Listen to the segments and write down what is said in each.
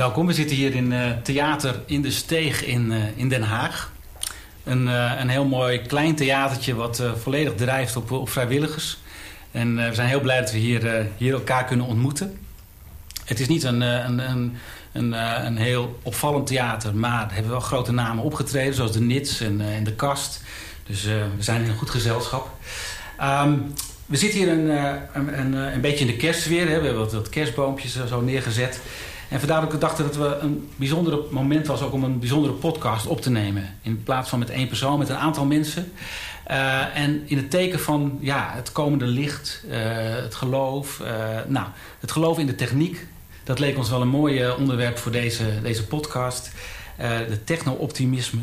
Welkom, we zitten hier in uh, Theater in de Steeg in, uh, in Den Haag. Een, uh, een heel mooi klein theatertje wat volledig drijft op, op vrijwilligers. En we zijn heel blij dat we hier, hier elkaar kunnen ontmoeten. Het is niet een, een, een, een, een heel opvallend theater, maar er hebben wel grote namen opgetreden, zoals de Nits en, de Kast. Dus we zijn in een goed gezelschap. Um, we zitten hier een, een, een, een, beetje in de kerstsfeer. Hè. We hebben wat, wat kerstboompjes zo neergezet. En vandaar dat ik dacht dat het een bijzondere moment was ook om een bijzondere podcast op te nemen. In plaats van met één persoon, met een aantal mensen. Uh, en in het teken van ja, het komende licht, uh, het geloof. Uh, nou, het geloof in de techniek. Dat leek ons wel een mooi onderwerp voor deze, deze podcast. de techno-optimisme.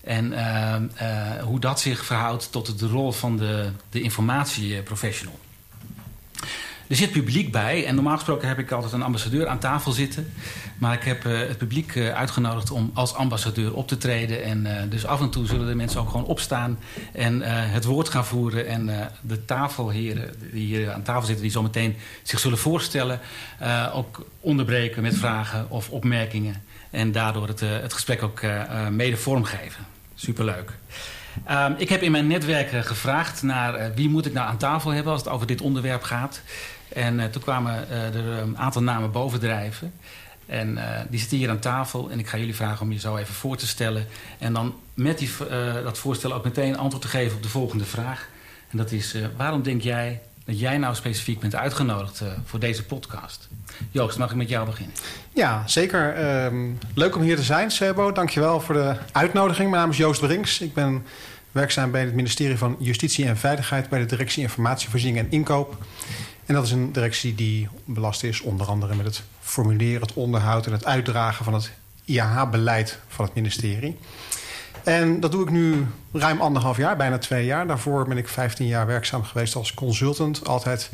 En hoe dat zich verhoudt tot de rol van de, de informatieprofessional. Er zit publiek bij en normaal gesproken heb ik altijd een ambassadeur aan tafel zitten. Maar ik heb uh, het publiek uh, uitgenodigd om als ambassadeur op te treden. En uh, dus af en toe zullen de mensen ook gewoon opstaan en het woord gaan voeren. En de tafelheren die hier aan tafel zitten, die zo meteen zich zullen voorstellen, ook onderbreken met vragen of opmerkingen. En daardoor het, het gesprek ook mede vormgeven. Superleuk. Um, ik heb in mijn netwerk gevraagd naar wie moet ik nou aan tafel hebben als het over dit onderwerp gaat. En uh, toen kwamen er een aantal namen bovendrijven. En die zitten hier aan tafel. En ik ga jullie vragen om je zo even voor te stellen. En dan met die, dat voorstel ook meteen antwoord te geven op de volgende vraag. En dat is, waarom denk jij dat jij nou specifiek bent uitgenodigd voor deze podcast? Joost, mag ik met jou beginnen? Ja, zeker. Um, leuk om hier te zijn, Sebo. Dankjewel voor de uitnodiging. Mijn naam is Joost Brinks. Ik ben werkzaam bij het ministerie van Justitie en Veiligheid... bij de Directie Informatievoorziening en Inkoop... En dat is een directie die belast is onder andere met het formuleren, het onderhoud en het uitdragen van het IAH-beleid van het ministerie. En dat doe ik nu ruim anderhalf jaar, bijna twee jaar. Daarvoor ben ik 15 jaar werkzaam geweest als consultant, altijd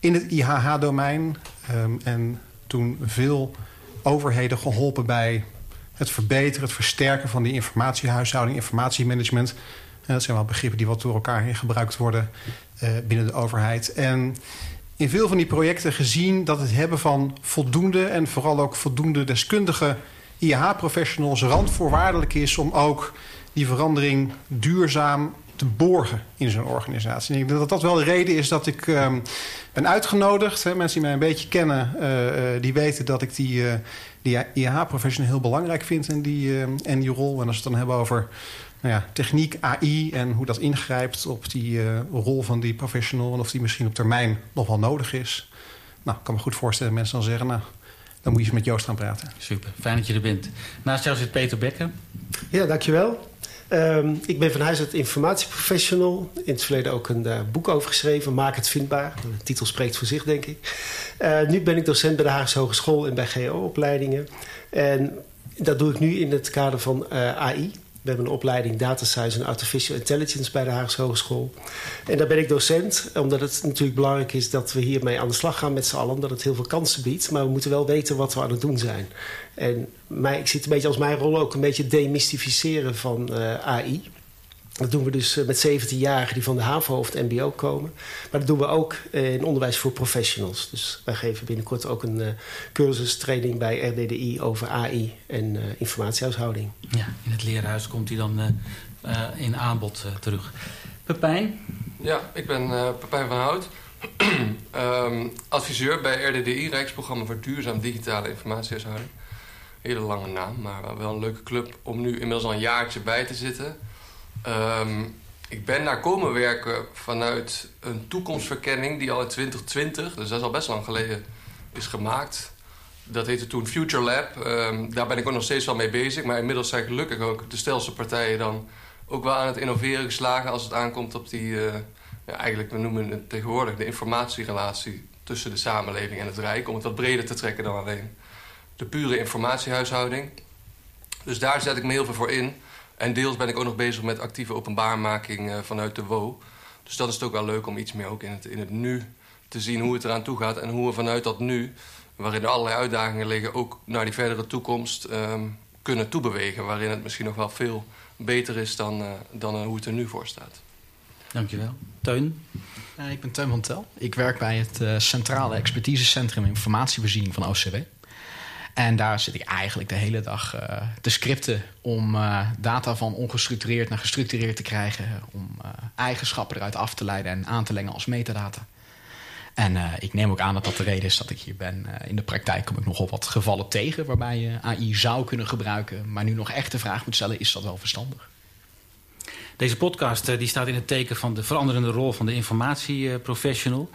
in het IHH-domein. Um, en toen veel overheden geholpen bij het verbeteren, het versterken van die informatiehuishouding, informatiemanagement. En dat zijn wel begrippen die wat door elkaar heen gebruikt worden uh, binnen de overheid. En in veel van die projecten gezien dat het hebben van voldoende en vooral ook voldoende deskundige IH-professionals randvoorwaardelijk is om ook die verandering duurzaam te borgen in zo'n organisatie. En ik denk dat dat wel de reden is dat ik uh, ben uitgenodigd. Mensen die mij een beetje kennen, uh, uh, die weten dat ik die, die IH-professional heel belangrijk vind in die, en die rol. En als we het dan hebben over nou ja, techniek, AI en hoe dat ingrijpt op die uh, rol van die professional... en of die misschien op termijn nog wel nodig is. Nou, ik kan me goed voorstellen dat mensen dan zeggen... nou, dan moet je eens met Joost gaan praten. Super, fijn dat je er bent. Naast jou zit Peter Becker. Ja, dankjewel. Um, ik ben van huis uit informatieprofessional. In het verleden ook een uh, boek over geschreven, Maak het vindbaar. De titel spreekt voor zich, denk ik. Uh, nu ben ik docent bij de Haagse Hogeschool en bij GO-opleidingen. En dat doe ik nu in het kader van uh, AI, we hebben een opleiding Data Science en Artificial Intelligence bij de Haagse Hogeschool. En daar ben ik docent, omdat het natuurlijk belangrijk is dat we hiermee aan de slag gaan met z'n allen. Omdat het heel veel kansen biedt, maar we moeten wel weten wat we aan het doen zijn. En mij, ik zie het een beetje als mijn rol ook een beetje demystificeren van uh, AI. Dat doen we dus eh, met 17-jarigen die van de HAVO of het mbo komen. Maar dat doen we ook eh, in onderwijs voor professionals. Dus wij geven binnenkort ook een uh, cursus training bij RDDI over AI en uh, informatiehuishouding. Ja, in het leerhuis komt hij dan uh, in aanbod terug. Pepijn? Ja, ik ben Pepijn van Hout, Ehm, adviseur bij RDDI, Rijksprogramma voor Duurzaam Digitale Informatiehuishouding. Hele lange naam, maar wel een leuke club om nu inmiddels al een jaartje bij te zitten. Ehm, ik ben daar komen werken vanuit een toekomstverkenning die al in 2020, dus dat is al best lang geleden, is gemaakt. Dat heette toen Future Lab. Ehm, daar ben ik ook nog steeds wel mee bezig. Maar inmiddels zijn gelukkig ook de stelste partijen dan ook wel aan het innoveren geslagen als het aankomt op die, uh, ja, eigenlijk we noemen het tegenwoordig de informatierelatie tussen de samenleving en het Rijk. Om het wat breder te trekken dan alleen de pure informatiehuishouding. Dus daar zet ik me heel veel voor in. En deels ben ik ook nog bezig met actieve openbaarmaking uh, vanuit de WO. Dus dat is het ook wel leuk om iets meer ook in het, in het nu te zien hoe het eraan toe gaat. En hoe we vanuit dat nu, waarin er allerlei uitdagingen liggen... ook naar die verdere toekomst um, kunnen toebewegen. Waarin het misschien nog wel veel beter is dan, uh, dan uh, hoe het er nu voor staat. Dankjewel. Teun? Uh, ik ben Teun van Tel. Ik werk bij het Centrale Expertisecentrum Informatievoorziening van OCW. En daar zit ik eigenlijk de hele dag uh, te scripten om uh, data van ongestructureerd naar gestructureerd te krijgen. Om uh, eigenschappen eruit af te leiden en aan te lengen als metadata. En ik neem ook aan dat dat de reden is dat ik hier ben. in de praktijk kom ik nogal wat gevallen tegen waarbij je AI zou kunnen gebruiken. Maar nu nog echt de vraag moet stellen, is dat wel verstandig? Deze podcast uh, die staat in het teken van de veranderende rol van de informatieprofessional.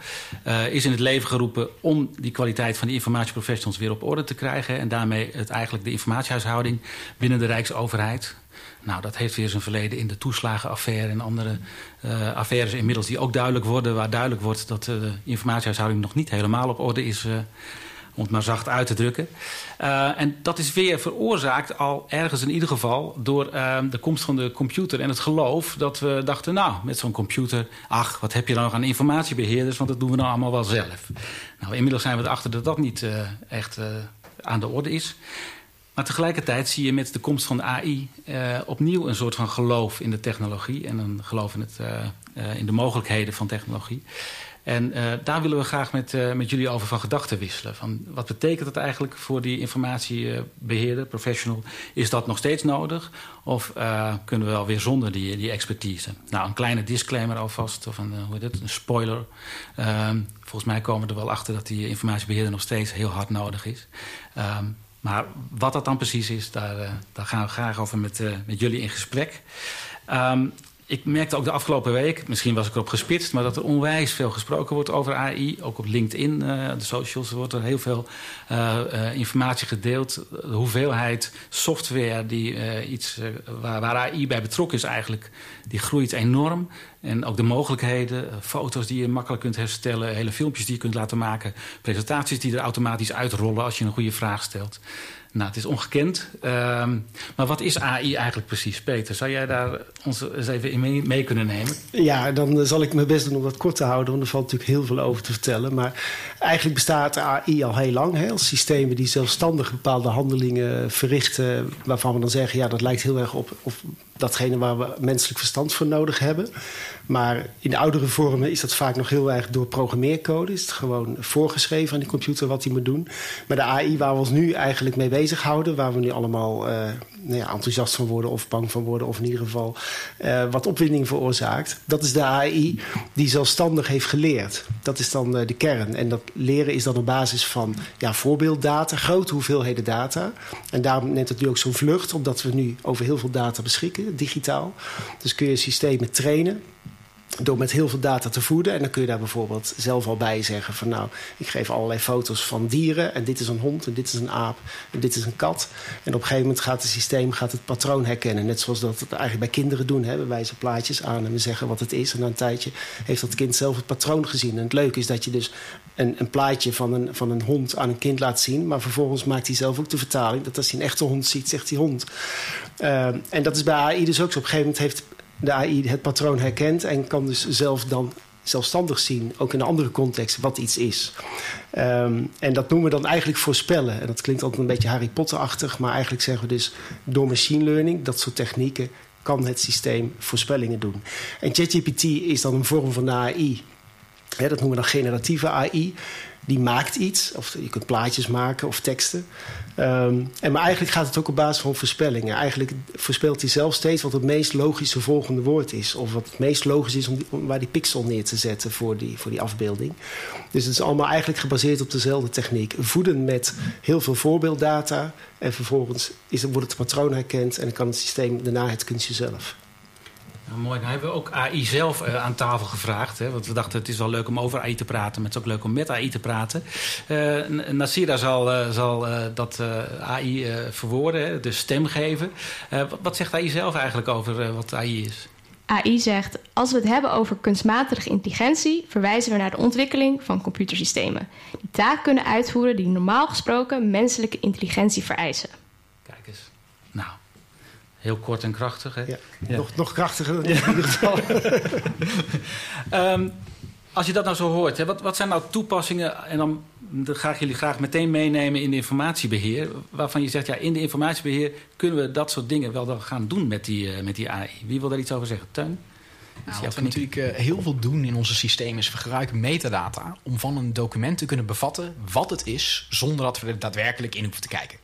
Uh, is in het leven geroepen om die kwaliteit van die informatieprofessionals weer op orde te krijgen. En daarmee het, eigenlijk de informatiehuishouding binnen de Rijksoverheid. Nou, dat heeft weer zijn verleden in de toeslagenaffaire en andere uh, affaires inmiddels die ook duidelijk worden. Waar duidelijk wordt dat de informatiehuishouding nog niet helemaal op orde is om het maar zacht uit te drukken. Uh, en dat is weer veroorzaakt al ergens in ieder geval... door uh, de komst van de computer en het geloof dat we dachten... nou, met zo'n computer, ach, wat heb je dan nog aan informatiebeheerders... want dat doen we dan allemaal wel zelf. Nou, inmiddels zijn we erachter dat dat niet uh, echt aan de orde is... Maar tegelijkertijd zie je met de komst van de AI opnieuw een soort van geloof in de technologie en een geloof in, het, in de mogelijkheden van technologie. En uh, daar willen we graag met, uh, met jullie over van gedachten wisselen. Van wat betekent dat eigenlijk voor die informatiebeheerder, professional? Is dat nog steeds nodig? Of uh, kunnen we wel weer zonder die, die expertise? Nou, een kleine disclaimer alvast, of een, hoe heet het, een spoiler. Ehm, volgens mij komen we er wel achter dat die informatiebeheerder nog steeds heel hard nodig is. Um, maar wat dat dan precies is, daar, daar gaan we graag over met, met jullie in gesprek. Um, ik merkte ook de afgelopen week, misschien was ik erop gespitst... maar dat er onwijs veel gesproken wordt over AI. Ook op LinkedIn, uh, de socials, wordt er heel veel uh, uh, informatie gedeeld. De hoeveelheid software die, iets, waar, waar, AI bij betrokken is eigenlijk... die groeit enorm. En ook de mogelijkheden, foto's die je makkelijk kunt herstellen... hele filmpjes die je kunt laten maken... presentaties die er automatisch uitrollen als je een goede vraag stelt... Nou, het is ongekend. Um, maar wat is AI eigenlijk precies, Peter? Zou jij daar ons eens even in mee, kunnen nemen? Ja, dan zal ik mijn best doen om dat kort te houden... want er valt natuurlijk heel veel over te vertellen. Maar eigenlijk bestaat AI al heel lang. Hè, systemen die zelfstandig bepaalde handelingen verrichten... waarvan we dan zeggen, ja, dat lijkt heel erg op datgene waar we menselijk verstand voor nodig hebben. Maar in de oudere vormen is dat vaak nog heel erg door programmeercode. Is het gewoon voorgeschreven aan die computer wat hij moet doen. Maar de AI waar we ons nu eigenlijk mee bezighouden... waar we nu allemaal uh, nou enthousiast van worden of bang van worden... of in ieder geval uh, wat opwinding veroorzaakt... dat is de AI die zelfstandig heeft geleerd. Dat is dan uh, de kern. En dat leren is dan op basis van ja, voorbeelddata, grote hoeveelheden data. En daarom neemt het nu ook zo'n vlucht... omdat we nu over heel veel data beschikken, digitaal. Dus kun je systemen trainen door met heel veel data te voeden. En dan kun je daar bijvoorbeeld zelf al bij zeggen van nou, ik geef allerlei foto's van dieren. En dit is een hond en dit is een aap en dit is een kat. En op een gegeven moment gaat het systeem gaat het patroon herkennen. Net zoals dat het eigenlijk bij kinderen doen. Hè. We wijzen plaatjes aan en we zeggen wat het is. En na een tijdje heeft dat kind zelf het patroon gezien. En het leuke is dat je dus een, een plaatje van een, van een hond aan een kind laat zien. Maar vervolgens maakt hij zelf ook de vertaling. Dat als hij een echte hond ziet, zegt hij hond. Uh, en dat is bij AI dus ook zo. Op een gegeven moment heeft de AI het patroon herkent en kan dus zelf dan zelfstandig zien, ook in een andere context, wat iets is. Um, en dat noemen we dan eigenlijk voorspellen. En dat klinkt altijd een beetje Harry Potter-achtig, maar eigenlijk zeggen we dus door machine learning, dat soort technieken, kan het systeem voorspellingen doen. En ChatGPT is dan een vorm van de AI. dat noemen we dan generatieve AI. Die maakt iets. Of je kunt plaatjes maken of teksten. Ehm, en, maar eigenlijk gaat het ook op basis van voorspellingen. Eigenlijk voorspelt hij zelf steeds wat het meest logische volgende woord is. Of wat het meest logisch is om, waar die pixel neer te zetten voor die, voor die afbeelding. Dus het is allemaal eigenlijk gebaseerd op dezelfde techniek. Voeden met heel veel voorbeelddata. En vervolgens is, wordt het patroon herkend en dan kan het systeem daarna het kunstje zelf. Nou, mooi. Dan hebben we ook AI zelf uh, aan tafel gevraagd. Hè, want we dachten het is wel leuk om over AI te praten. Maar het is ook leuk om met AI te praten. Uh, Nasira zal, zal dat AI verwoorden, hè, de stem geven. Wat, wat, zegt AI zelf eigenlijk over wat AI is? AI zegt, als we het hebben over kunstmatige intelligentie... verwijzen we naar de ontwikkeling van computersystemen. Die taak kunnen uitvoeren die normaal gesproken menselijke intelligentie vereisen. Heel kort en krachtig, hè? Ja, ja. Nog, nog krachtiger dan in ieder geval. um, als je dat nou zo hoort, hè, wat, wat zijn nou toepassingen... en dan, dan ga ik jullie graag meteen meenemen in de informatiebeheer... waarvan je zegt, ja, in de informatiebeheer... kunnen we dat soort dingen wel dan gaan doen met die, uh, met die AI. Wie wil daar iets over zeggen? Teun? Nou, wat we natuurlijk uh, heel veel doen in onze systemen is we gebruiken metadata om van een document te kunnen bevatten wat het is, zonder dat we er daadwerkelijk in hoeven te kijken.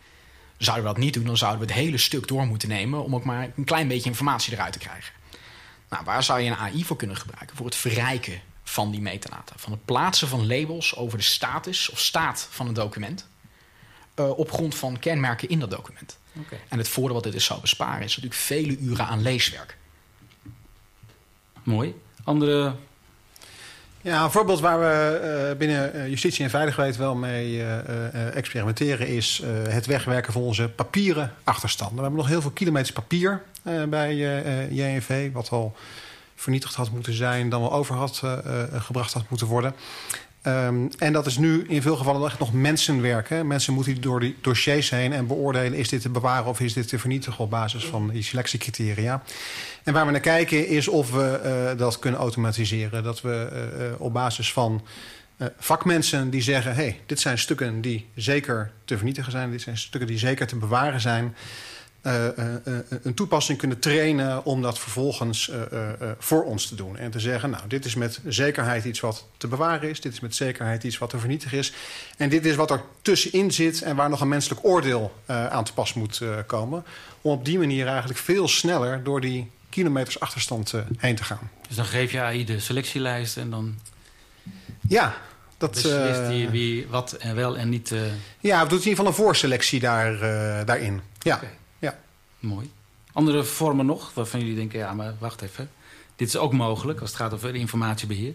Zouden we dat niet doen, dan zouden we het hele stuk door moeten nemen om ook maar een klein beetje informatie eruit te krijgen. Nou, waar zou je een AI voor kunnen gebruiken? Voor het verrijken van die metadata. Van het plaatsen van labels over de status of staat van een document. Uh, op grond van kenmerken in dat document. Okay. En het voordeel wat dit dus zou besparen is natuurlijk vele uren aan leeswerk. Mooi. Andere ja, een voorbeeld waar we uh, binnen justitie en veiligheid wel mee uh, experimenteren is het wegwerken van onze papieren achterstanden. We hebben nog heel veel kilometers papier bij JNV, wat al vernietigd had moeten zijn, dan wel over had gebracht had moeten worden. Um, en dat is nu in veel gevallen echt nog mensenwerk. Hè? Mensen moeten door die dossiers heen en beoordelen... is dit te bewaren of is dit te vernietigen op basis van die selectiecriteria. En waar we naar kijken is of we uh, dat kunnen automatiseren. Dat we uh, op basis van vakmensen die zeggen... hey, dit zijn stukken die zeker te vernietigen zijn. Dit zijn stukken die zeker te bewaren zijn... Uh, uh, uh, een toepassing kunnen trainen om dat vervolgens voor ons te doen. En te zeggen, nou, dit is met zekerheid iets wat te bewaren is. Dit is met zekerheid iets wat te vernietigen is. En dit is wat er tussenin zit en waar nog een menselijk oordeel aan te pas moet komen. Om op die manier eigenlijk veel sneller door die kilometers achterstand heen te gaan. Dus dan geef je AI de selectielijst en dan... Ja, dat, beslist hij wie wat en wel en niet... Ja, we doet in ieder geval een voorselectie daar, daarin. Ja. Okay. Mooi. Andere vormen nog waarvan jullie denken, ja, maar wacht even. Dit is ook mogelijk als het gaat over informatiebeheer.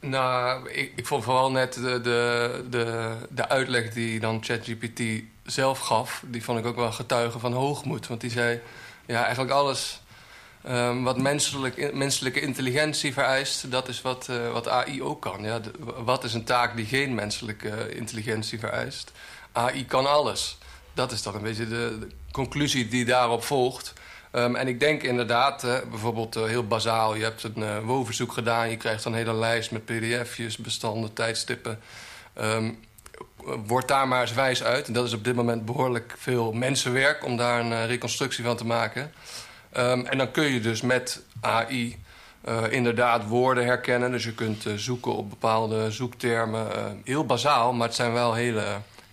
Nou, ik, ik vond vooral net de, de, de, de uitleg die dan ChatGPT zelf gaf... die vond ik ook wel getuige van hoogmoed. Want die zei, ja, eigenlijk alles um, wat menselijk, menselijke intelligentie vereist... dat is wat, uh, wat AI ook kan. Ja, wat is een taak die geen menselijke intelligentie vereist? AI kan alles. Dat is dan een beetje de, conclusie die daarop volgt. Um, en ik denk inderdaad, uh, bijvoorbeeld uh, heel bazaal... je hebt een uh, gedaan, je krijgt een hele lijst met pdf'jes, bestanden, tijdstippen. Um, word daar maar eens wijs uit. En dat is op dit moment behoorlijk veel mensenwerk... om daar een reconstructie van te maken. Um, en dan kun je dus met AI inderdaad woorden herkennen. Dus je kunt zoeken op bepaalde zoektermen. heel bazaal, maar het zijn wel hele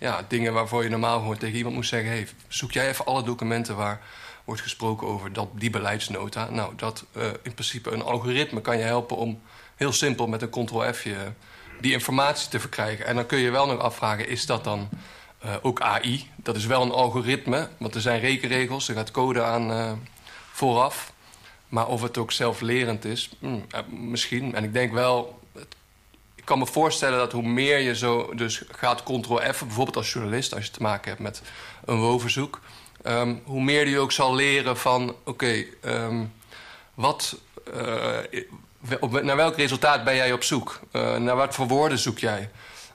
ja, dingen waarvoor je normaal gewoon tegen iemand moet zeggen... Hey, zoek jij even alle documenten waar wordt gesproken over dat, die beleidsnota. Nou, dat uh, in principe een algoritme kan je helpen om heel simpel met een ctrl-f'je die informatie te verkrijgen. En dan kun je wel nog afvragen, is dat dan uh, ook AI? Dat is wel een algoritme, want er zijn rekenregels, er gaat code aan vooraf. Maar of het ook zelflerend is, hmm, misschien. En ik denk wel, ik kan me voorstellen dat hoe meer je zo dus gaat ctrl-F... bijvoorbeeld als journalist, als je te maken hebt met een WO-verzoek... Um, hoe meer je ook zal leren van... oké, um, wat... Uh, naar welk resultaat ben jij op zoek? Uh, naar wat voor woorden zoek jij?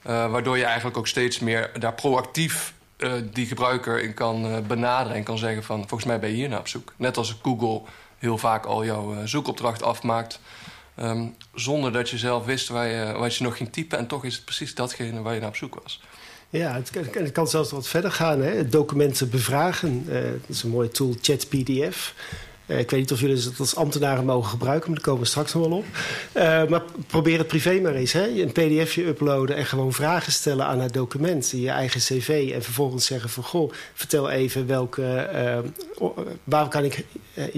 Uh, waardoor je eigenlijk ook steeds meer daar proactief die gebruiker in kan benaderen... en kan zeggen van, volgens mij ben je hier naar op zoek. Net als Google heel vaak al jouw zoekopdracht afmaakt... Um, zonder dat je zelf wist waar je, wat je nog ging typen. En toch is het precies datgene waar je naar op zoek was. Ja, het, het kan zelfs wat verder gaan. Hè? Documenten bevragen. Uh, dat is een mooie tool, ChatPDF. Uh, ik weet niet of jullie het als ambtenaren mogen gebruiken, maar daar komen we straks nog wel op. Uh, maar probeer het privé maar eens. Hè? Een pdfje uploaden en gewoon vragen stellen aan het document. Je eigen cv en vervolgens zeggen van... goh, vertel even welke, uh, waar kan ik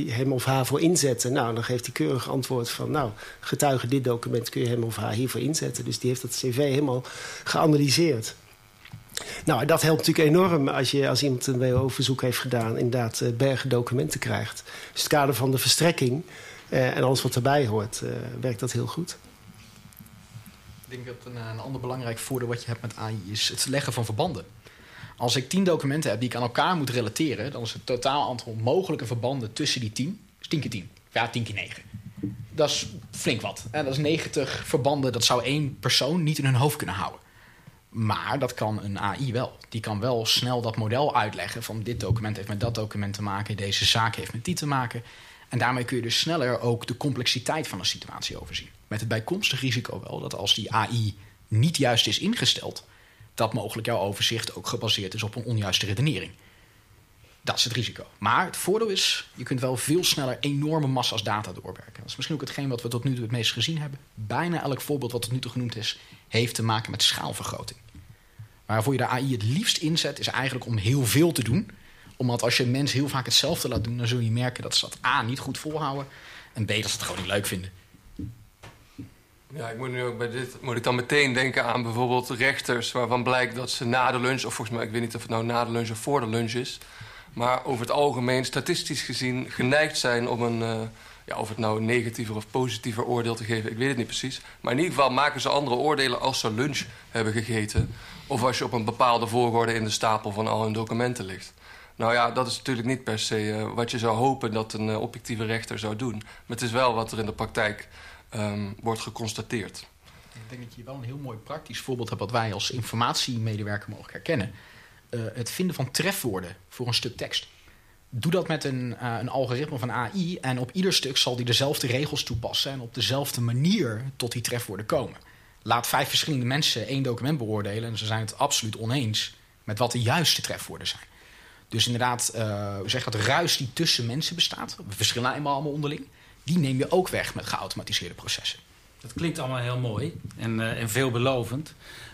hem of haar voor inzetten. Nou, dan geeft hij keurig antwoord van... nou, getuige dit document kun je hem of haar hiervoor inzetten. Dus die heeft dat cv helemaal geanalyseerd. Nou, dat helpt natuurlijk enorm als, je, als iemand een WO-verzoek heeft gedaan... inderdaad bergen documenten krijgt. Dus het kader van de verstrekking uh, en alles wat erbij hoort... Uh, werkt dat heel goed. Ik denk dat een, een ander belangrijk voordeel wat je hebt met AI... is het leggen van verbanden. Als ik tien documenten heb die ik aan elkaar moet relateren... dan is het totaal aantal mogelijke verbanden tussen die tien... is 10 keer 10. Ja, 10 keer 9. Dat is flink wat. En dat is 90 verbanden. Dat zou één persoon niet in hun hoofd kunnen houden. Maar dat kan een AI wel. Die kan wel snel dat model uitleggen van dit document heeft met dat document te maken, deze zaak heeft met die te maken. En daarmee kun je dus sneller ook de complexiteit van een situatie overzien. Met het bijkomstig risico wel dat als die AI niet juist is ingesteld, dat mogelijk jouw overzicht ook gebaseerd is op een onjuiste redenering. Dat is het risico. Maar het voordeel is, je kunt wel veel sneller enorme massa's data doorwerken. Dat is misschien ook hetgeen wat we tot nu toe het meest gezien hebben. Bijna elk voorbeeld wat tot nu toe genoemd is, heeft te maken met schaalvergroting. Waarvoor je de AI het liefst inzet, is eigenlijk om heel veel te doen. Omdat als je een mens heel vaak hetzelfde laat doen, dan zul je merken dat ze dat A niet goed volhouden. En B dat ze het gewoon niet leuk vinden. Ja, ik moet nu ook bij dit moet ik dan meteen denken aan bijvoorbeeld rechters waarvan blijkt dat ze na de lunch, of volgens mij, ik weet niet of het nou na de lunch of voor de lunch is, maar over het algemeen statistisch gezien geneigd zijn om een, uh, ja, of het nou een negatiever of positiever oordeel te geven, ik weet het niet precies. Maar in ieder geval maken ze andere oordelen als ze lunch hebben gegeten. Of als je op een bepaalde volgorde in de stapel van al hun documenten ligt. Nou ja, dat is natuurlijk niet per se uh, wat je zou hopen dat een uh, objectieve rechter zou doen. Maar het is wel wat er in de praktijk um, wordt geconstateerd. Ik denk dat je wel een heel mooi praktisch voorbeeld hebt wat wij als informatiemedewerker mogen herkennen. Uh, het vinden van trefwoorden voor een stuk tekst. Doe dat met een, uh, een algoritme van AI en op ieder stuk zal die dezelfde regels toepassen en op dezelfde manier tot die trefwoorden komen. Laat vijf verschillende mensen één document beoordelen en ze zijn het absoluut oneens met wat de juiste trefwoorden zijn. Dus inderdaad, uh, zeg dat ruis die tussen mensen bestaat, we verschillen eenmaal allemaal onderling, die neem je ook weg met geautomatiseerde processen. Dat klinkt allemaal heel mooi en, uh, en veelbelovend.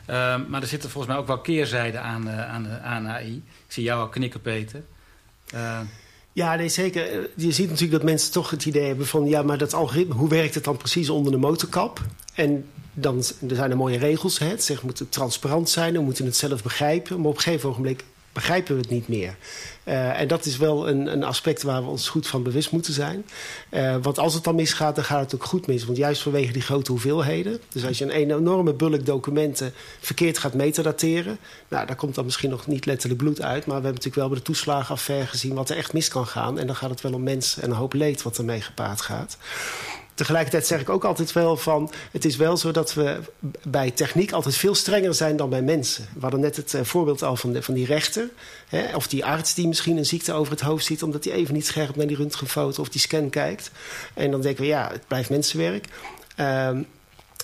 Uh, maar er zitten volgens mij ook wel keerzijden aan, uh, aan, aan AI. Ik zie jou al knikken, Peter. Uh, ja, nee, zeker. Je ziet natuurlijk dat mensen toch het idee hebben van... ja, maar dat algoritme, hoe werkt het dan precies onder de motorkap? En dan er zijn er mooie regels. Hè? Het zegt, moet transparant zijn, we moeten het zelf begrijpen. Maar op een gegeven ogenblik begrijpen we het niet meer. Uh, en dat is wel een, een, aspect waar we ons goed van bewust moeten zijn. Uh, want als het dan misgaat, dan gaat het ook goed mis. Want juist vanwege die grote hoeveelheden. Dus als je een enorme bulk documenten verkeerd gaat metadateren... nou, daar komt dan misschien nog niet letterlijk bloed uit... maar we hebben natuurlijk wel bij de toeslagenaffaire gezien... wat er echt mis kan gaan. En dan gaat het wel om mensen en een hoop leed wat ermee gepaard gaat. Tegelijkertijd zeg ik ook altijd wel van... het is wel zo dat we bij techniek altijd veel strenger zijn dan bij mensen. We hadden net het uh, voorbeeld al van, van die rechter. Hè, of die arts die misschien een ziekte over het hoofd ziet... omdat hij even niet scherp naar die röntgenfoto of die scan kijkt. En dan denken we, ja, het blijft mensenwerk. Um,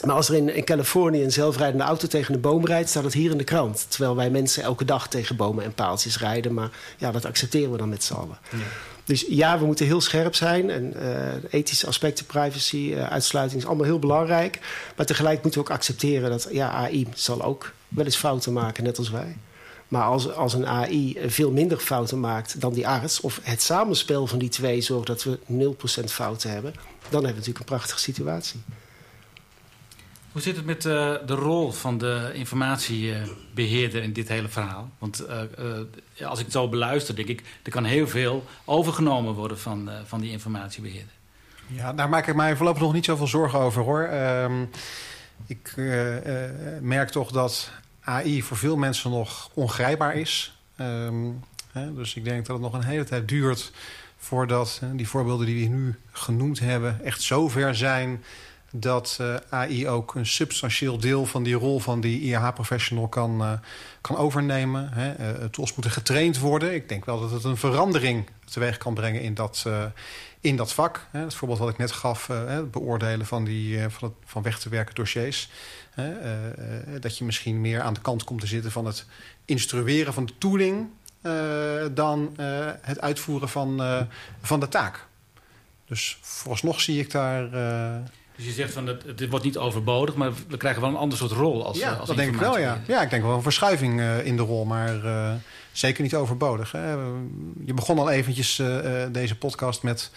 maar als er in, in, Californië een zelfrijdende auto tegen een boom rijdt... staat het hier in de krant. Terwijl wij mensen elke dag tegen bomen en paaltjes rijden. Maar ja, dat accepteren we dan met z'n allen. Ja. Dus ja, we moeten heel scherp zijn. En uh, ethische aspecten, privacy, uh, uitsluiting is allemaal heel belangrijk. Maar tegelijk moeten we ook accepteren dat ja, AI zal ook wel eens fouten maken, net als wij. Maar als, als een AI veel minder fouten maakt dan die arts... of het samenspel van die twee zorgt dat we 0% fouten hebben... dan hebben we natuurlijk een prachtige situatie. Hoe zit het met uh, de rol van de informatiebeheerder in dit hele verhaal? Want uh, uh, als ik het zo beluister, denk ik, er kan heel veel overgenomen worden van, van die informatiebeheerder. Ja, daar maak ik mij voorlopig nog niet zoveel zorgen over hoor. Um, ik merk toch dat AI voor veel mensen nog ongrijpbaar is. Um, hè, dus ik denk dat het nog een hele tijd duurt voordat die voorbeelden die we nu genoemd hebben echt zover zijn dat uh, AI ook een substantieel deel van die rol van die IAH-professional kan, uh, kan overnemen. Hè. Uh, tools moeten getraind worden. Ik denk wel dat het een verandering teweeg kan brengen in dat, in dat vak. Hè. Het voorbeeld wat ik net gaf, het beoordelen van, die, van, het, van weg te werken dossiers. dat je misschien meer aan de kant komt te zitten van het instrueren van de tooling... dan het uitvoeren van, van de taak. Dus vooralsnog zie ik daar... Dus je zegt van het, het wordt niet overbodig, maar we krijgen wel een ander soort rol als Ja, als dat denk ik wel, ja. Ja, ik denk wel een verschuiving uh, in de rol, maar uh, zeker niet overbodig. Hè. Je begon al eventjes deze podcast met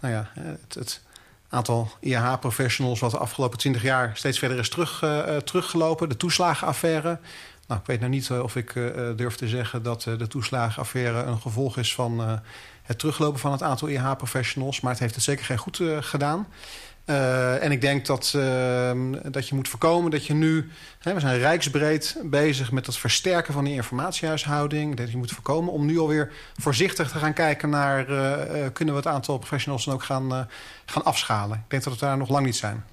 nou ja, het, het aantal IH-professionals... wat de afgelopen twintig jaar steeds verder is terug, teruggelopen. De toeslagenaffaire. Nou, ik weet nou niet of ik durf te zeggen dat de toeslagenaffaire een gevolg is van het teruglopen van het aantal IH-professionals. Maar het heeft het zeker geen goed gedaan. Uh, en ik denk dat, uh, dat je moet voorkomen dat je nu... Hè, we zijn rijksbreed bezig met het versterken van die informatiehuishouding. Dat je moet voorkomen om nu alweer voorzichtig te gaan kijken naar... Uh, kunnen we het aantal professionals dan ook gaan, gaan afschalen. Ik denk dat we daar nog lang niet zijn.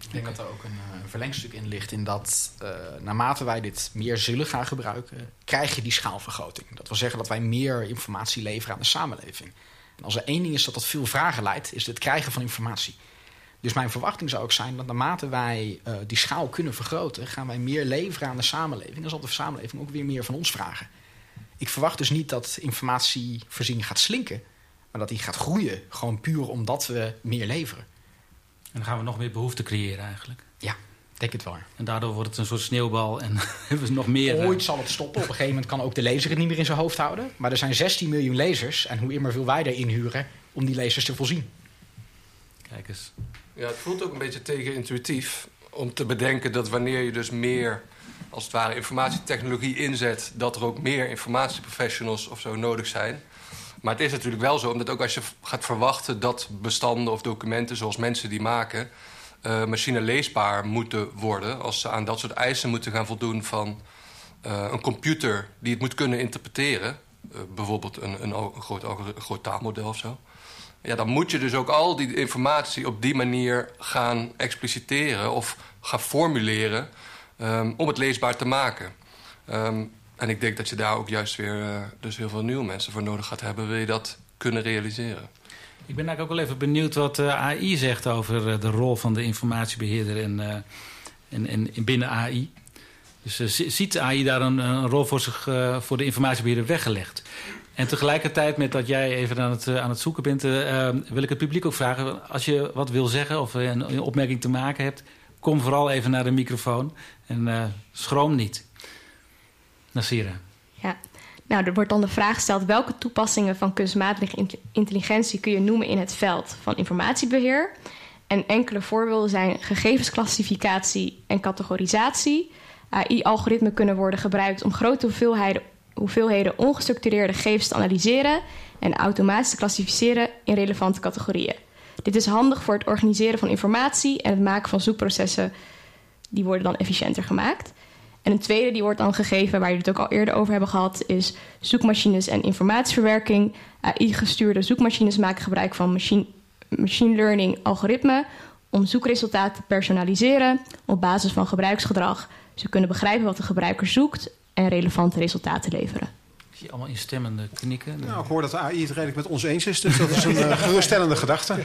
Ik denk dat er ook een, eh, verlengstuk in ligt in dat naarmate wij dit meer zullen gaan gebruiken, krijg je die schaalvergroting. Dat wil zeggen dat wij meer informatie leveren aan de samenleving. En als er één ding is dat tot veel vragen leidt, is het krijgen van informatie. Dus mijn verwachting zou ook zijn dat naarmate wij uh, die schaal kunnen vergroten, gaan wij meer leveren aan de samenleving. Dan zal de samenleving ook weer meer van ons vragen. Ik verwacht dus niet dat informatievoorziening gaat slinken, maar dat die gaat groeien. Gewoon puur omdat we meer leveren. En dan gaan we nog meer behoefte creëren eigenlijk. Ja, denk het wel. En daardoor wordt het een soort sneeuwbal en hebben we nog meer... Ooit zal het stoppen. Op een gegeven moment kan ook de lezer het niet meer in zijn hoofd houden. Maar er zijn 16 miljoen lezers. En hoe immer veel wij erin huren om die lezers te voorzien. Kijk eens. Ja, het voelt ook een beetje tegenintuïtief om te bedenken dat wanneer je dus meer als het ware informatietechnologie inzet, dat er ook meer informatieprofessionals of zo nodig zijn. Maar het is natuurlijk wel zo, omdat ook als je gaat verwachten dat bestanden of documenten zoals mensen die maken, uh, machine leesbaar moeten worden. Als ze aan dat soort eisen moeten gaan voldoen van uh, een computer die het moet kunnen interpreteren. Uh, bijvoorbeeld een, een, groot, groot taalmodel of zo. Ja, dan moet je dus ook al die informatie op die manier gaan expliciteren of gaan formuleren um, om het leesbaar te maken. Um, en ik denk dat je daar ook juist weer dus heel veel nieuwe mensen voor nodig gaat hebben. Wil je dat kunnen realiseren? Ik ben eigenlijk ook wel even benieuwd wat uh, AI zegt over uh, de rol van de informatiebeheerder in, in, in, binnen AI. Dus ziet AI daar een, een rol voor, zich, voor de informatiebeheerder weggelegd? En tegelijkertijd met dat jij even aan het, aan het zoeken bent... wil ik het publiek ook vragen... als je wat wil zeggen of een, een opmerking te maken hebt... kom vooral even naar de microfoon en schroom niet. Nasira. Ja, nou, er wordt dan de vraag gesteld... welke toepassingen van kunstmatige intelligentie kun je noemen in het veld van informatiebeheer? En enkele voorbeelden zijn gegevensklassificatie en categorisatie. AI-algoritmen kunnen worden gebruikt om grote hoeveelheden, hoeveelheden ongestructureerde gegevens te analyseren en automatisch te klassificeren in relevante categorieën. Dit is handig voor het organiseren van informatie en het maken van zoekprocessen. Die worden dan efficiënter gemaakt. En een tweede die wordt dan gegeven, waar jullie het ook al eerder over hebben gehad, is zoekmachines en informatieverwerking. AI-gestuurde zoekmachines maken gebruik van machine, machine learning algoritmen om zoekresultaten te personaliseren op basis van gebruiksgedrag. Ze kunnen begrijpen wat de gebruiker zoekt en relevante resultaten leveren. Ik zie allemaal instemmende knikken. Nou, ik hoor dat de AI het redelijk met ons eens is, dus dat is een uh, geruststellende gedachte.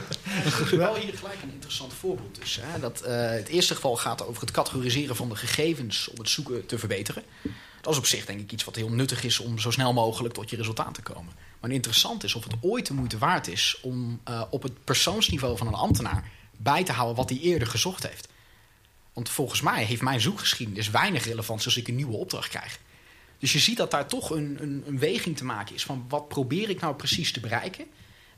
Wel hier gelijk een interessant voorbeeld dus. Hè? Dat, uh, het eerste geval gaat over het categoriseren van de gegevens om het zoeken te verbeteren. Dat is op zich denk ik iets wat heel nuttig is om zo snel mogelijk tot je resultaat te komen. Maar interessant is of het ooit de moeite waard is om uh, op het persoonsniveau van een ambtenaar bij te houden wat hij eerder gezocht heeft. Want volgens mij heeft mijn zoekgeschiedenis weinig relevantie als ik een nieuwe opdracht krijg. Dus je ziet dat daar toch een, een, een weging te maken is van wat probeer ik nou precies te bereiken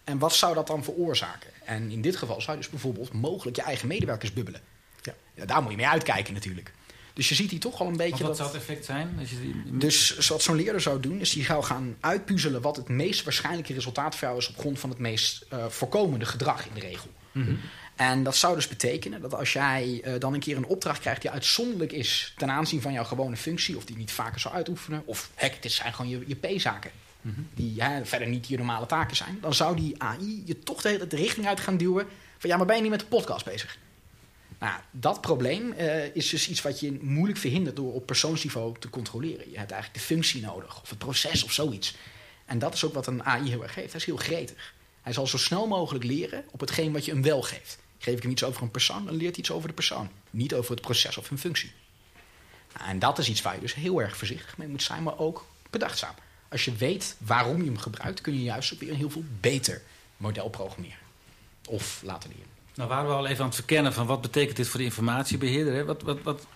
en wat zou dat dan veroorzaken. En in dit geval zou je dus bijvoorbeeld mogelijk je eigen medewerkers bubbelen. Ja. ja daar moet je mee uitkijken natuurlijk. Dus je ziet hier toch al een beetje. wat dat, zou het effect zijn? Als je die... Dus wat zo'n leerder zou doen, is die zou gaan uitpuzzelen wat het meest waarschijnlijke resultaat voor jou is op grond van het meest uh, voorkomende gedrag in de regel. Mm -hmm. En dat zou dus betekenen dat als jij uh, dan een keer een opdracht krijgt die uitzonderlijk is ten aanzien van jouw gewone functie, of die niet vaker zou uitoefenen, of hek, dit zijn gewoon je, je P-zaken, mm -hmm. die hè, verder niet je normale taken zijn, dan zou die AI je toch de hele de richting uit gaan duwen van ja, maar ben je niet met de podcast bezig? Nou, dat probleem uh, is dus iets wat je moeilijk verhindert door op persoonsniveau te controleren. Je hebt eigenlijk de functie nodig, of het proces of zoiets. En dat is ook wat een AI heel erg geeft. Hij is heel gretig. Hij zal zo snel mogelijk leren op hetgeen wat je hem wel geeft. Geef ik hem iets over een persoon, dan leert hij iets over de persoon. Niet over het proces of een functie. En dat is iets waar je dus heel erg voorzichtig mee moet zijn, maar ook bedachtzaam. Als je weet waarom je hem gebruikt, kun je juist weer een heel veel beter model programmeren. of laten leren. Nou waren we al even aan het verkennen van wat betekent dit voor de informatiebeheerder. Wat, wat, wat,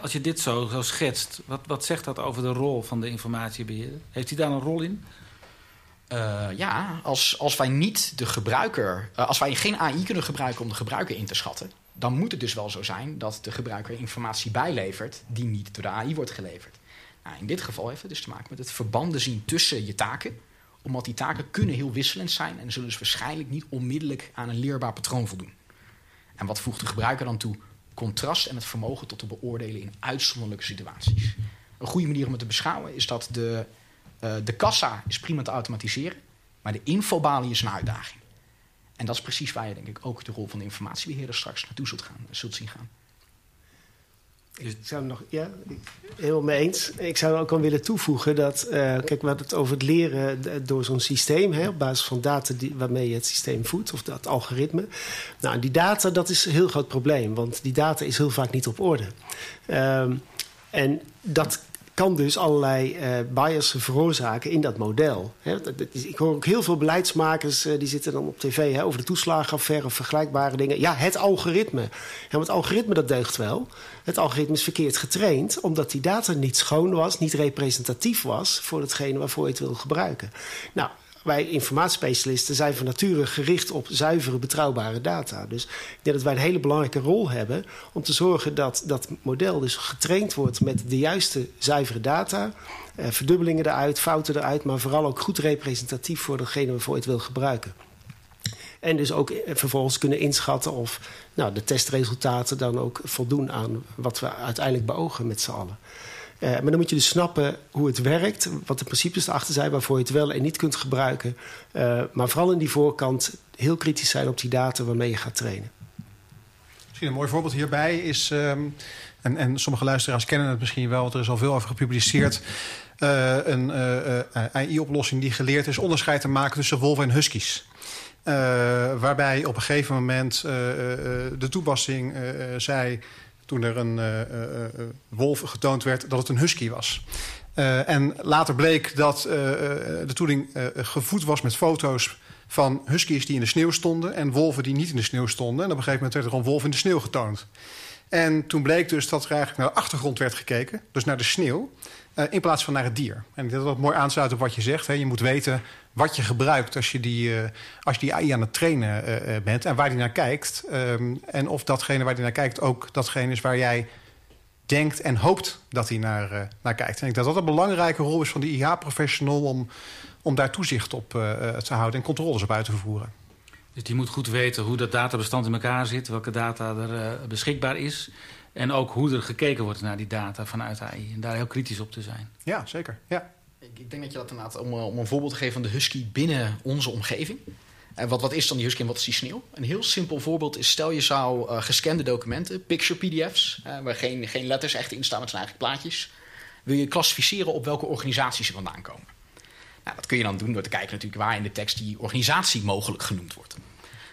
als je dit zo, zo schetst, wat, wat zegt dat over de rol van de informatiebeheerder? Heeft hij daar een rol in? Uh, ja, als, als wij niet de gebruiker, uh, als wij geen AI kunnen gebruiken om de gebruiker in te schatten, dan moet het dus wel zo zijn dat de gebruiker informatie bijlevert die niet door de AI wordt geleverd. Nou, in dit geval heeft het dus te maken met het verbanden zien tussen je taken, omdat die taken kunnen heel wisselend zijn en zullen dus waarschijnlijk niet onmiddellijk aan een leerbaar patroon voldoen. En wat voegt de gebruiker dan toe? Contrast en het vermogen tot te beoordelen in uitzonderlijke situaties. Een goede manier om het te beschouwen is dat de, de kassa is prima te automatiseren, maar de infobalie is een uitdaging. En dat is precies waar je denk ik ook de rol van de informatiebeheerder straks naartoe zult, gaan, zult zien gaan. Ik zou nog, ja, helemaal mee eens. Ik zou ook al willen toevoegen dat, uh, kijk, we hadden het over het leren door zo'n systeem, hè, op basis van data die, waarmee je het systeem voedt, of dat algoritme. Nou, die data, dat is een heel groot probleem, want die data is heel vaak niet op orde. Um, en dat kan dus allerlei uh, biasen veroorzaken in dat model. He, ik hoor ook heel veel beleidsmakers uh, die zitten dan op tv over de toeslagenaffaire of vergelijkbare dingen. Ja, het algoritme. Ja, want het algoritme dat deugt wel. Het algoritme is verkeerd getraind omdat die data niet schoon was, niet representatief was voor hetgene waarvoor je het wil gebruiken. Nou, wij informatiespecialisten zijn van nature gericht op zuivere, betrouwbare data. Dus ik denk dat wij een hele belangrijke rol hebben om te zorgen dat dat model dus getraind wordt met de juiste zuivere data. Eh, verdubbelingen eruit, fouten eruit, maar vooral ook goed representatief voor degene waarvoor je het wil gebruiken. En dus ook vervolgens kunnen inschatten of nou, de testresultaten dan ook voldoen aan wat we uiteindelijk beogen met z'n allen. Uh, maar dan moet je dus snappen hoe het werkt, wat de principes erachter zijn waarvoor je het wel en niet kunt gebruiken. Uh, maar vooral in die voorkant heel kritisch zijn op die data waarmee je gaat trainen. Misschien een mooi voorbeeld hierbij is, um, en, en sommige luisteraars kennen het misschien wel, want er is al veel over gepubliceerd. Uh, een AI-oplossing die geleerd is onderscheid te maken tussen wolven en huskies. waarbij op een gegeven moment de toepassing zei toen er een uh, uh, wolf getoond werd dat het een husky was. En later bleek dat de toeling gevoed was met foto's van huskies die in de sneeuw stonden... en wolven die niet in de sneeuw stonden. En op een gegeven moment werd er een wolf in de sneeuw getoond. En toen bleek dus dat er eigenlijk naar de achtergrond werd gekeken, dus naar de sneeuw... Uh, in plaats van naar het dier. En dat dat mooi aansluit op wat je zegt. Hè. Je moet weten wat je gebruikt als je die, uh, als je die AI aan het trainen uh, bent... en waar die naar kijkt. Um, en of datgene waar die naar kijkt ook datgene is waar jij denkt en hoopt dat hij naar, naar kijkt. En ik denk dat dat een belangrijke rol is van die IA-professional... om, om daar toezicht op te houden en controles op uit te voeren. Dus die moet goed weten hoe dat databestand in elkaar zit... welke data er beschikbaar is... En ook hoe er gekeken wordt naar die data vanuit AI. En daar heel kritisch op te zijn. Ja, zeker. Ja. Ik, ik denk dat je dat inderdaad, om, om een voorbeeld te geven van de husky binnen onze omgeving. En wat, wat is dan die husky en wat is die sneeuw? Een heel simpel voorbeeld is: stel je zou uh, gescande documenten, picture PDF's, uh, waar geen, geen letters echt in staan, het zijn eigenlijk plaatjes. Wil je klassificeren op welke organisaties ze vandaan komen? Nou, dat kun je dan doen door te kijken natuurlijk waar in de tekst die organisatie mogelijk genoemd wordt.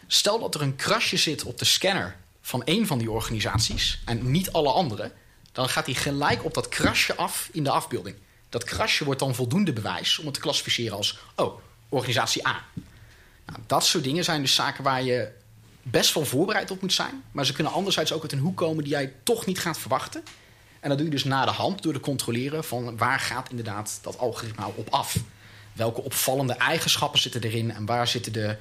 Stel dat er een krasje zit op de scanner van één van die organisaties en niet alle andere, dan gaat hij gelijk op dat krasje af in de afbeelding. Dat krasje wordt dan voldoende bewijs om het te klassificeren als, oh, organisatie A. Nou, dat soort dingen zijn dus zaken waar je best wel voorbereid op moet zijn, maar ze kunnen anderzijds ook uit een hoek komen die jij toch niet gaat verwachten. En dat doe je dus na de hand door te controleren van waar gaat inderdaad dat algoritme nou op af. Welke opvallende eigenschappen zitten erin en waar zitten de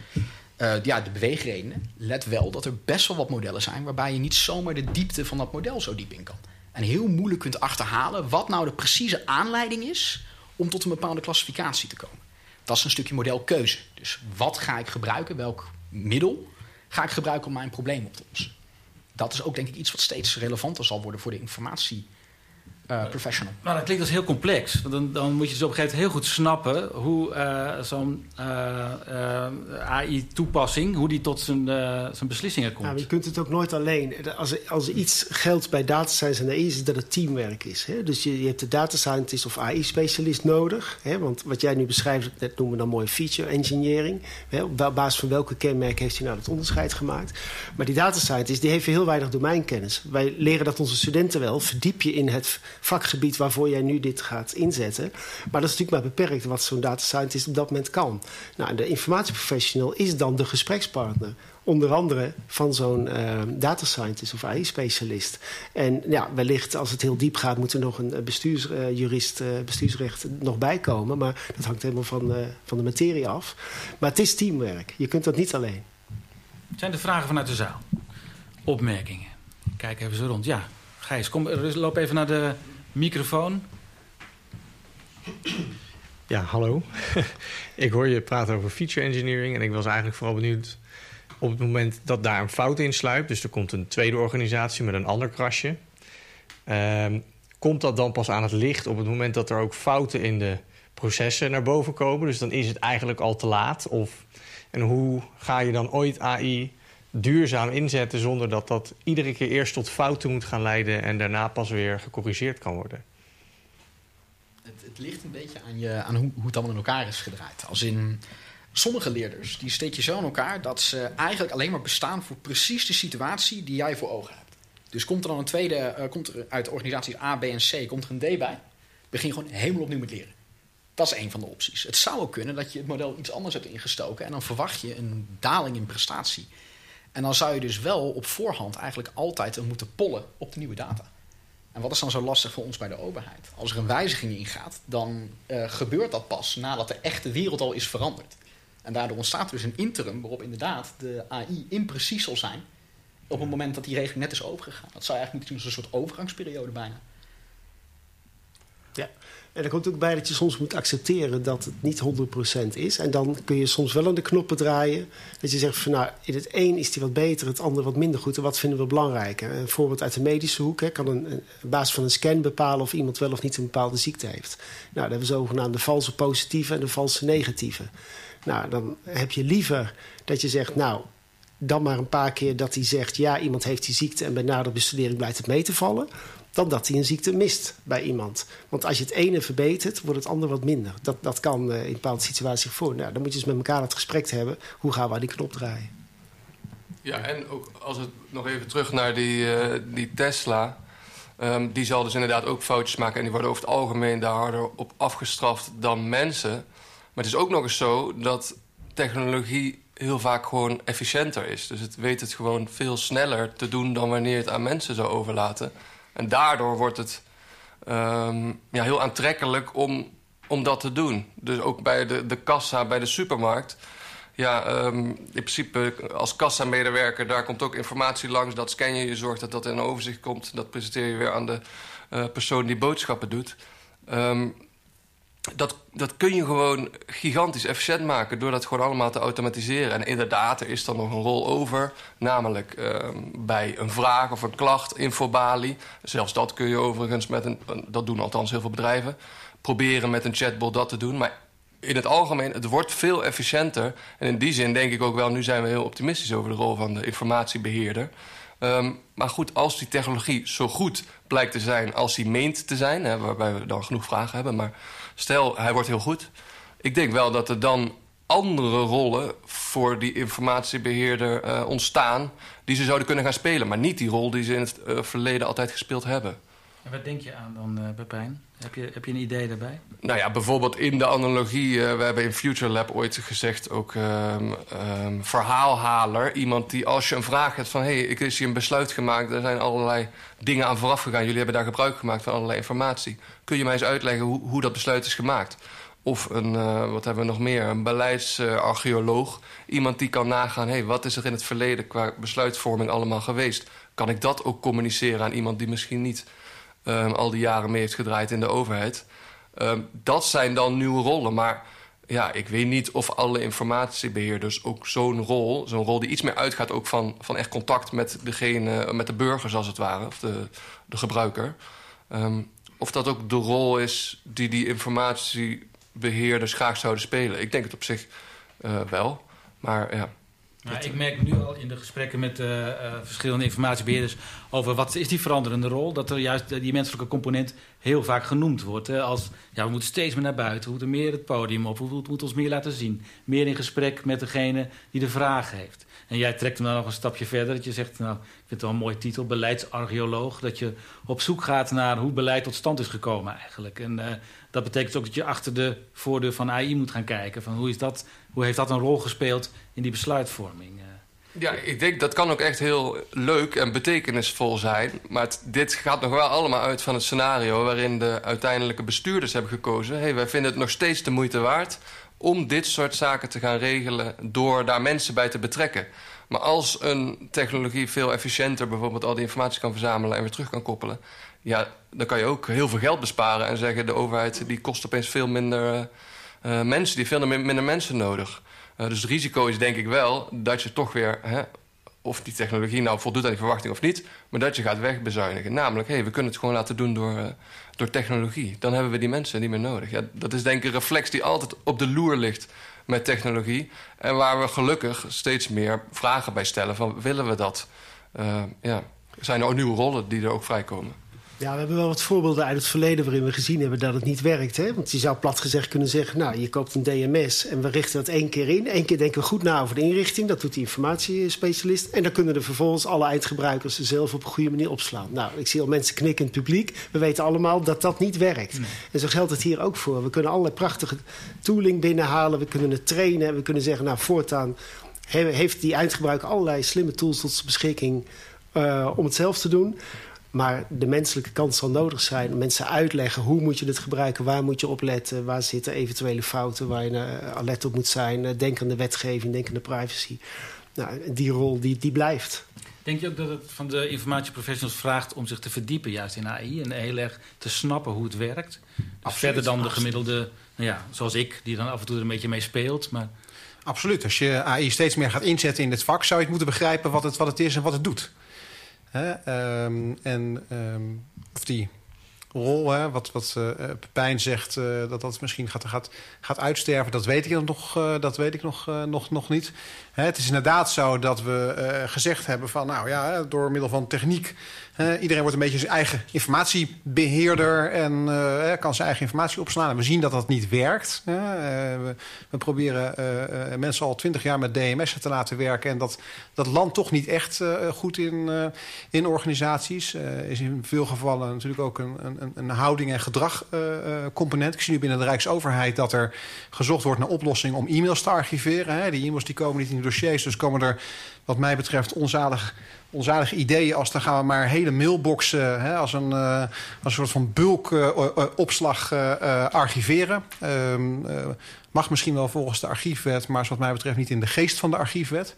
uh, ja, de beweegredenen. Let wel dat er best wel wat modellen zijn waarbij je niet zomaar de diepte van dat model zo diep in kan. En heel moeilijk kunt achterhalen wat nou de precieze aanleiding is om tot een bepaalde klassificatie te komen. Dat is een stukje modelkeuze. Dus wat ga ik gebruiken? Welk middel ga ik gebruiken om mijn probleem op te lossen? Dat is ook denk ik iets wat steeds relevanter zal worden voor de informatie uh, professional. Maar dat klinkt dus heel complex. Want dan, dan moet je dus op een gegeven moment heel goed snappen hoe uh, zo'n uh, AI-toepassing, hoe die tot zijn, zijn beslissingen komt. Ja, je kunt het ook nooit alleen. Als, als iets geldt bij data science en AI is dat het teamwerk is. Hè? Dus je, je hebt de data scientist of AI-specialist nodig. Hè? Want wat jij nu beschrijft, dat noemen we dan mooi feature engineering. Hè? Op basis van welke kenmerken heeft hij nou het onderscheid gemaakt. Maar die data scientist die heeft heel weinig domeinkennis. Wij leren dat onze studenten wel. Verdiep je in het vakgebied waarvoor jij nu dit gaat inzetten. Maar dat is natuurlijk maar beperkt wat zo'n data scientist op dat moment kan. Nou, de informatieprofessional is dan de gesprekspartner onder andere van zo'n uh, data scientist of AI-specialist. En ja, wellicht als het heel diep gaat, moet er nog een bestuursjurist, uh, bestuursrecht nog bij komen. Maar dat hangt helemaal van, van de materie af. Maar het is teamwerk. Je kunt dat niet alleen. Zijn er vragen vanuit de zaal? Opmerkingen? Kijk even zo rond. Ja, Gijs, kom, loop even naar de microfoon. Ja, hallo. ik hoor je praten over feature engineering en ik was eigenlijk vooral benieuwd op het moment dat daar een fout in sluipt, dus er komt een tweede organisatie met een ander krasje, um, komt dat dan pas aan het licht op het moment dat er ook fouten in de processen naar boven komen? Dus dan is het eigenlijk al te laat? Of, en hoe ga je dan ooit AI duurzaam inzetten zonder dat dat iedere keer eerst tot fouten moet gaan leiden en daarna pas weer gecorrigeerd kan worden? Het, het ligt een beetje aan, je, aan hoe, hoe het allemaal in elkaar is gedraaid. Als in Sommige leerders die steek je zo in elkaar dat ze eigenlijk alleen maar bestaan voor precies de situatie die jij voor ogen hebt. Dus komt er dan een tweede, uh, komt er uit organisatie A, B en C, komt er een D bij, begin gewoon helemaal opnieuw met leren. Dat is een van de opties. Het zou ook kunnen dat je het model iets anders hebt ingestoken en dan verwacht je een daling in prestatie. En dan zou je dus wel op voorhand eigenlijk altijd moeten pollen op de nieuwe data. En wat is dan zo lastig voor ons bij de overheid? Als er een wijziging ingaat, dan uh, gebeurt dat pas nadat de echte wereld al is veranderd. En daardoor ontstaat er dus een interim waarop inderdaad de AI imprecies zal zijn op het moment dat die regeling net is overgegaan. Dat zou eigenlijk moeten zien als een soort overgangsperiode bijna. En er komt ook bij dat je soms moet accepteren dat het niet 100% is. En dan kun je soms wel aan de knoppen draaien. Dat je zegt van nou, in het een is die wat beter, het andere wat minder goed. En wat vinden we belangrijker? Een voorbeeld uit de medische hoek. Hè, kan een, basis van een scan bepalen of iemand wel of niet een bepaalde ziekte heeft. Nou, dan hebben we zogenaamde valse positieve en de valse negatieve. Nou, dan heb je liever dat je zegt, nou, dan maar een paar keer dat hij zegt... ja, iemand heeft die ziekte en bij nader bestudering blijkt het mee te vallen... dan dat hij een ziekte mist bij iemand. Want als je het ene verbetert, wordt het ander wat minder. Dat, dat kan uh, in bepaalde situaties voor. Nou, dan moet je dus met elkaar het gesprek hebben. Hoe gaan we die knop draaien? Ja, en ook als het nog even terug naar die, uh, die Tesla... Um, die zal dus inderdaad ook foutjes maken... en die worden over het algemeen daar harder op afgestraft dan mensen... Maar het is ook nog eens zo dat technologie heel vaak gewoon efficiënter is. Dus het weet het gewoon veel sneller te doen dan wanneer het aan mensen zou overlaten. En daardoor wordt het um, ja, heel aantrekkelijk om, om dat te doen. Dus ook bij de, de kassa bij de supermarkt. Ja, um, in principe als kassamedewerker, daar komt ook informatie langs. Dat scan je, je zorgt dat dat in overzicht komt. Dat presenteer je weer aan de uh, persoon die boodschappen doet. Um, dat, dat kun je gewoon gigantisch efficiënt maken... door dat gewoon allemaal te automatiseren. En inderdaad, er is dan nog een rol over. Namelijk uh, bij een vraag of een klacht, infobalie. Zelfs dat kun je overigens met een... dat doen althans heel veel bedrijven. Proberen met een chatbot dat te doen. Maar in het algemeen, het wordt veel efficiënter. En in die zin denk ik ook wel... nu zijn we heel optimistisch over de rol van de informatiebeheerder... Um, maar goed, als die technologie zo goed blijkt te zijn als die meent te zijn... Hè, waarbij we dan genoeg vragen hebben... maar Stel, hij wordt heel goed. Ik denk wel dat er dan andere rollen voor die informatiebeheerder uh, ontstaan... die ze zouden kunnen gaan spelen. Maar niet die rol die ze in het uh, verleden altijd gespeeld hebben. En wat denk je aan dan, uh? Heb je, heb je een idee daarbij? Nou ja, bijvoorbeeld in de analogie... Uh, we hebben in Future Lab ooit gezegd ook um, um, verhaalhaler. Iemand die als je een vraag hebt van... hé, hey, ik is hier een besluit gemaakt... er zijn allerlei dingen aan vooraf gegaan. Jullie hebben daar gebruik gemaakt van allerlei informatie. Kun je mij eens uitleggen hoe, hoe dat besluit is gemaakt? Of een, uh, wat hebben we nog meer, een beleidsarcheoloog. Iemand die kan nagaan, hé, hey, wat is er in het verleden... qua besluitvorming allemaal geweest? Kan ik dat ook communiceren aan iemand die misschien niet um, al die jaren mee heeft gedraaid in de overheid. Um, dat zijn dan nieuwe rollen. Maar ja, ik weet niet of alle informatiebeheerders ook zo'n rol... zo'n rol die iets meer uitgaat ook van, van echt contact met, degene, met de burgers als het ware... of de, de gebruiker. Um, of dat ook de rol is die die informatiebeheerders graag zouden spelen. Ik denk het op zich uh, wel, maar ja... Nou, ik merk nu al in de gesprekken met uh, uh, verschillende informatiebeheerders over wat is die veranderende rol, dat er juist die menselijke component heel vaak genoemd wordt. Hè, als ja, we moeten steeds meer naar buiten, we moeten meer het podium op, we moeten ons meer laten zien. Meer in gesprek met degene die de vraag heeft. En jij trekt hem dan nog een stapje verder, dat je zegt, nou, ik vind het wel een mooie titel, beleidsarcheoloog. Dat je op zoek gaat naar hoe beleid tot stand is gekomen eigenlijk. En uh, dat betekent ook dat je achter de voordeur van AI moet gaan kijken. Van hoe, is dat, hoe heeft dat een rol gespeeld in die besluitvorming? Eh, ja, ik denk dat kan ook echt heel leuk en betekenisvol zijn. Maar dit gaat nog wel allemaal uit van het scenario... waarin de uiteindelijke bestuurders hebben gekozen... hey, wij vinden het nog steeds de moeite waard om dit soort zaken te gaan regelen... door daar mensen bij te betrekken. Maar als een technologie veel efficiënter bijvoorbeeld al die informatie kan verzamelen... en weer terug kan koppelen... ja, dan kan je ook heel veel geld besparen en zeggen... de overheid die kost opeens veel minder uh, mensen, die veel minder mensen nodig... Uh, dus het risico is denk ik wel dat je toch weer... Hè, of die technologie nou voldoet aan die verwachting of niet... maar dat je gaat wegbezuinigen. Namelijk, hey, we kunnen het gewoon laten doen door, door technologie. Dan hebben we die mensen niet meer nodig. Ja, dat is denk ik een reflex die altijd op de loer ligt met technologie. En waar we gelukkig steeds meer vragen bij stellen van... willen we dat? Ja. Zijn er ook nieuwe rollen die er ook vrijkomen? Ja, we hebben wel wat voorbeelden uit het verleden waarin we gezien hebben dat het niet werkt. Hè? Want je zou plat gezegd kunnen zeggen, nou, je koopt een DMS en we richten dat één keer in. Eén keer denken we goed na over de inrichting, dat doet die informatiespecialist. En dan kunnen er vervolgens alle eindgebruikers zelf op een goede manier opslaan. Nou, ik zie al mensen knikken in het publiek. We weten allemaal dat dat niet werkt. Nee. En zo geldt het hier ook voor. We kunnen allerlei prachtige tooling binnenhalen, we kunnen het trainen. We kunnen zeggen, nou, voortaan heeft die eindgebruiker allerlei slimme tools tot zijn beschikking uh, om het zelf te doen. Maar de menselijke kant zal nodig zijn. Mensen uitleggen hoe moet je het gebruiken, waar moet je op letten, waar zitten eventuele fouten waar je uh, alert op moet zijn. Denk aan de wetgeving, denk aan de privacy. Nou, die rol die, die blijft. Denk je ook dat het van de informatieprofessionals vraagt om zich te verdiepen juist in AI en heel erg te snappen hoe het werkt? Dus verder dan de gemiddelde, nou ja, zoals ik, die dan af en toe er een beetje mee speelt. Maar... Absoluut. Als je AI steeds meer gaat inzetten in dit vak, zou je het moeten begrijpen wat het, wat het is en wat het doet. Hè? Um, en um, of die rol, wat, wat uh, Pepijn zegt, uh, dat dat misschien gaat, gaat, gaat uitsterven, dat weet ik nog, uh, dat weet ik nog, nog, nog niet. Hè, het is inderdaad zo dat we gezegd hebben van, nou ja, door middel van techniek iedereen wordt een beetje zijn eigen informatiebeheerder en uh, kan zijn eigen informatie opslaan. En we zien dat dat niet werkt. Uh, we, we, proberen mensen al twintig jaar met DMS te laten werken. En dat, dat landt toch niet echt goed in, in organisaties. is in veel gevallen natuurlijk ook een, een, een houding- en gedragcomponent. Ik zie nu binnen de Rijksoverheid dat er gezocht wordt naar oplossingen om e-mails te archiveren. Die e-mails die komen niet in de dossiers, dus komen er wat mij betreft onzalig onzalige ideeën als dan gaan we maar hele mailboxen hè, als, een, als een soort van bulkopslag uh, uh, archiveren. Um, mag misschien wel volgens de archiefwet, maar wat mij betreft niet in de geest van de archiefwet.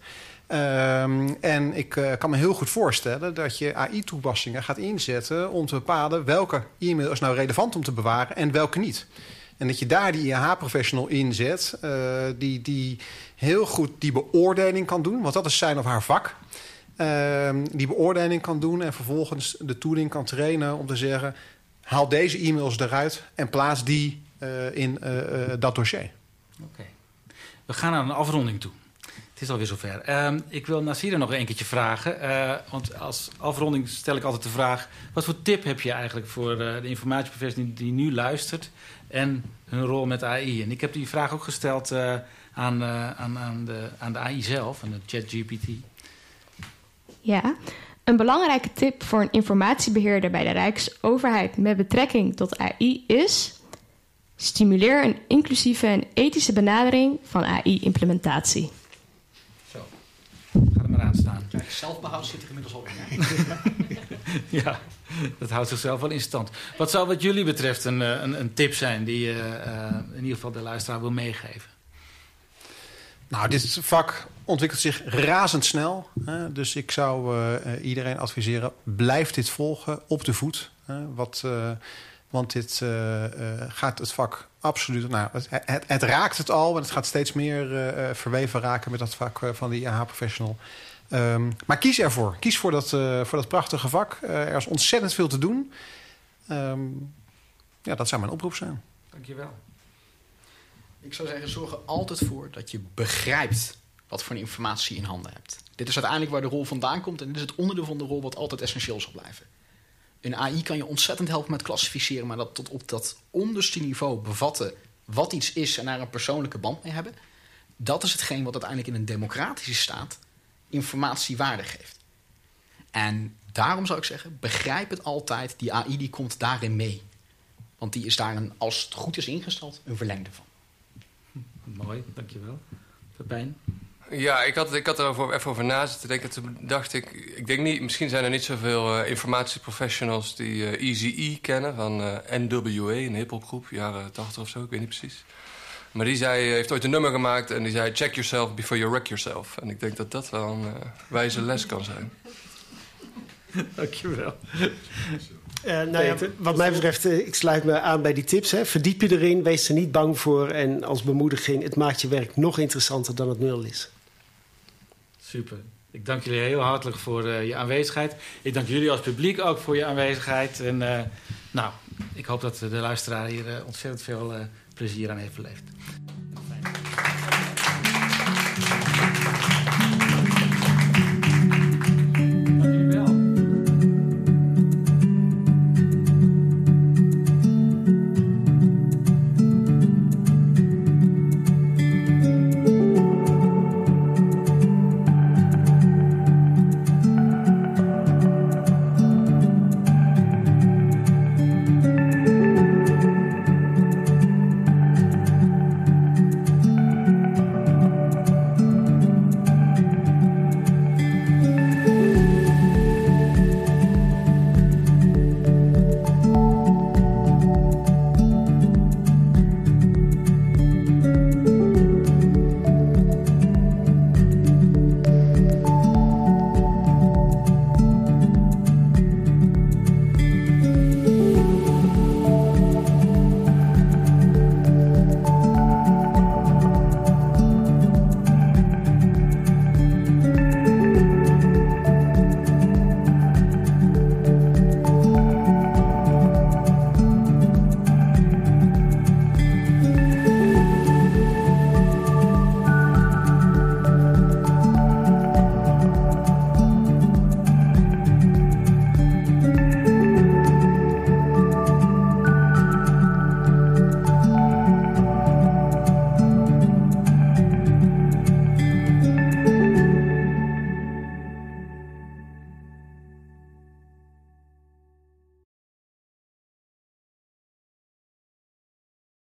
Um, en ik kan me heel goed voorstellen dat je AI-toepassingen gaat inzetten om te bepalen welke e-mail is nou relevant om te bewaren en welke niet. En dat je daar die IH-professional inzet, die, die heel goed die beoordeling kan doen, want dat is zijn of haar vak. Uh, die beoordeling kan doen en vervolgens de tooling kan trainen om te zeggen: haal deze e-mails eruit en plaats die uh, in uh, dat dossier. Oké. We gaan naar een afronding toe. Het is alweer zover. Uh, ik wil Nasira nog een keertje vragen. want als afronding stel ik altijd de vraag: wat voor tip heb je eigenlijk voor de informatieprofessional die, nu luistert en hun rol met AI? En ik heb die vraag ook gesteld aan, aan, aan, de, aan de AI zelf, aan de ChatGPT. Ja, een belangrijke tip voor een informatiebeheerder bij de Rijksoverheid met betrekking tot AI is: stimuleer een inclusieve en ethische benadering van AI-implementatie. Zo, ga er maar aan staan. Kijk, zelfbehoud zit er inmiddels op ja, dat houdt zichzelf wel in stand. Wat zou wat jullie betreft een, een, een tip zijn die je uh, in ieder geval de luisteraar wil meegeven? Nou, dit vak ontwikkelt zich razendsnel. Hè? Dus ik zou uh, iedereen adviseren, blijf dit volgen op de voet. Hè? Wat, uh, want dit uh, gaat het vak absoluut... Nou, het, het, raakt het al, en het gaat steeds meer verweven raken... met dat vak van die IH-professional. Um, maar kies ervoor. Kies voor dat, voor dat prachtige vak. er is ontzettend veel te doen. Um, ja, dat zou mijn oproep zijn. Dankjewel. Ik zou zeggen, zorg er altijd voor dat je begrijpt wat voor informatie je in handen hebt. Dit is uiteindelijk waar de rol vandaan komt en dit is het onderdeel van de rol wat altijd essentieel zal blijven. Een AI kan je ontzettend helpen met klassificeren, maar dat tot op dat onderste niveau bevatten wat iets is en daar een persoonlijke band mee hebben, dat is hetgeen wat uiteindelijk in een democratische staat informatie waarde geeft. En daarom zou ik zeggen, begrijp het altijd, die AI die komt daarin mee. Want die is daar, een, als het goed is ingesteld, een verlengde van. Mooi, dankjewel. Pepijn? Ja, ik had, ik had er over, even over na zitten denken. Toen dacht ik, ik denk niet, misschien zijn er niet zoveel uh, informatieprofessionals die uh, Easy E kennen van uh, NWA, een hiphopgroep, jaren 80 of zo, ik weet niet precies. Maar die zei, heeft ooit een nummer gemaakt en die zei: Check yourself before you wreck yourself. En ik denk dat dat wel een wijze les kan zijn. Dankjewel. Uh, nou ja, wat mij betreft, uh, ik sluit me aan bij die tips. Hè. Verdiep je erin, wees er niet bang voor. En als bemoediging, het maakt je werk nog interessanter dan het nul is. Super. Ik dank jullie heel hartelijk voor uh, je aanwezigheid. Ik dank jullie als publiek ook voor je aanwezigheid. En nou, ik hoop dat de luisteraar hier ontzettend veel plezier aan heeft beleefd. Fijn.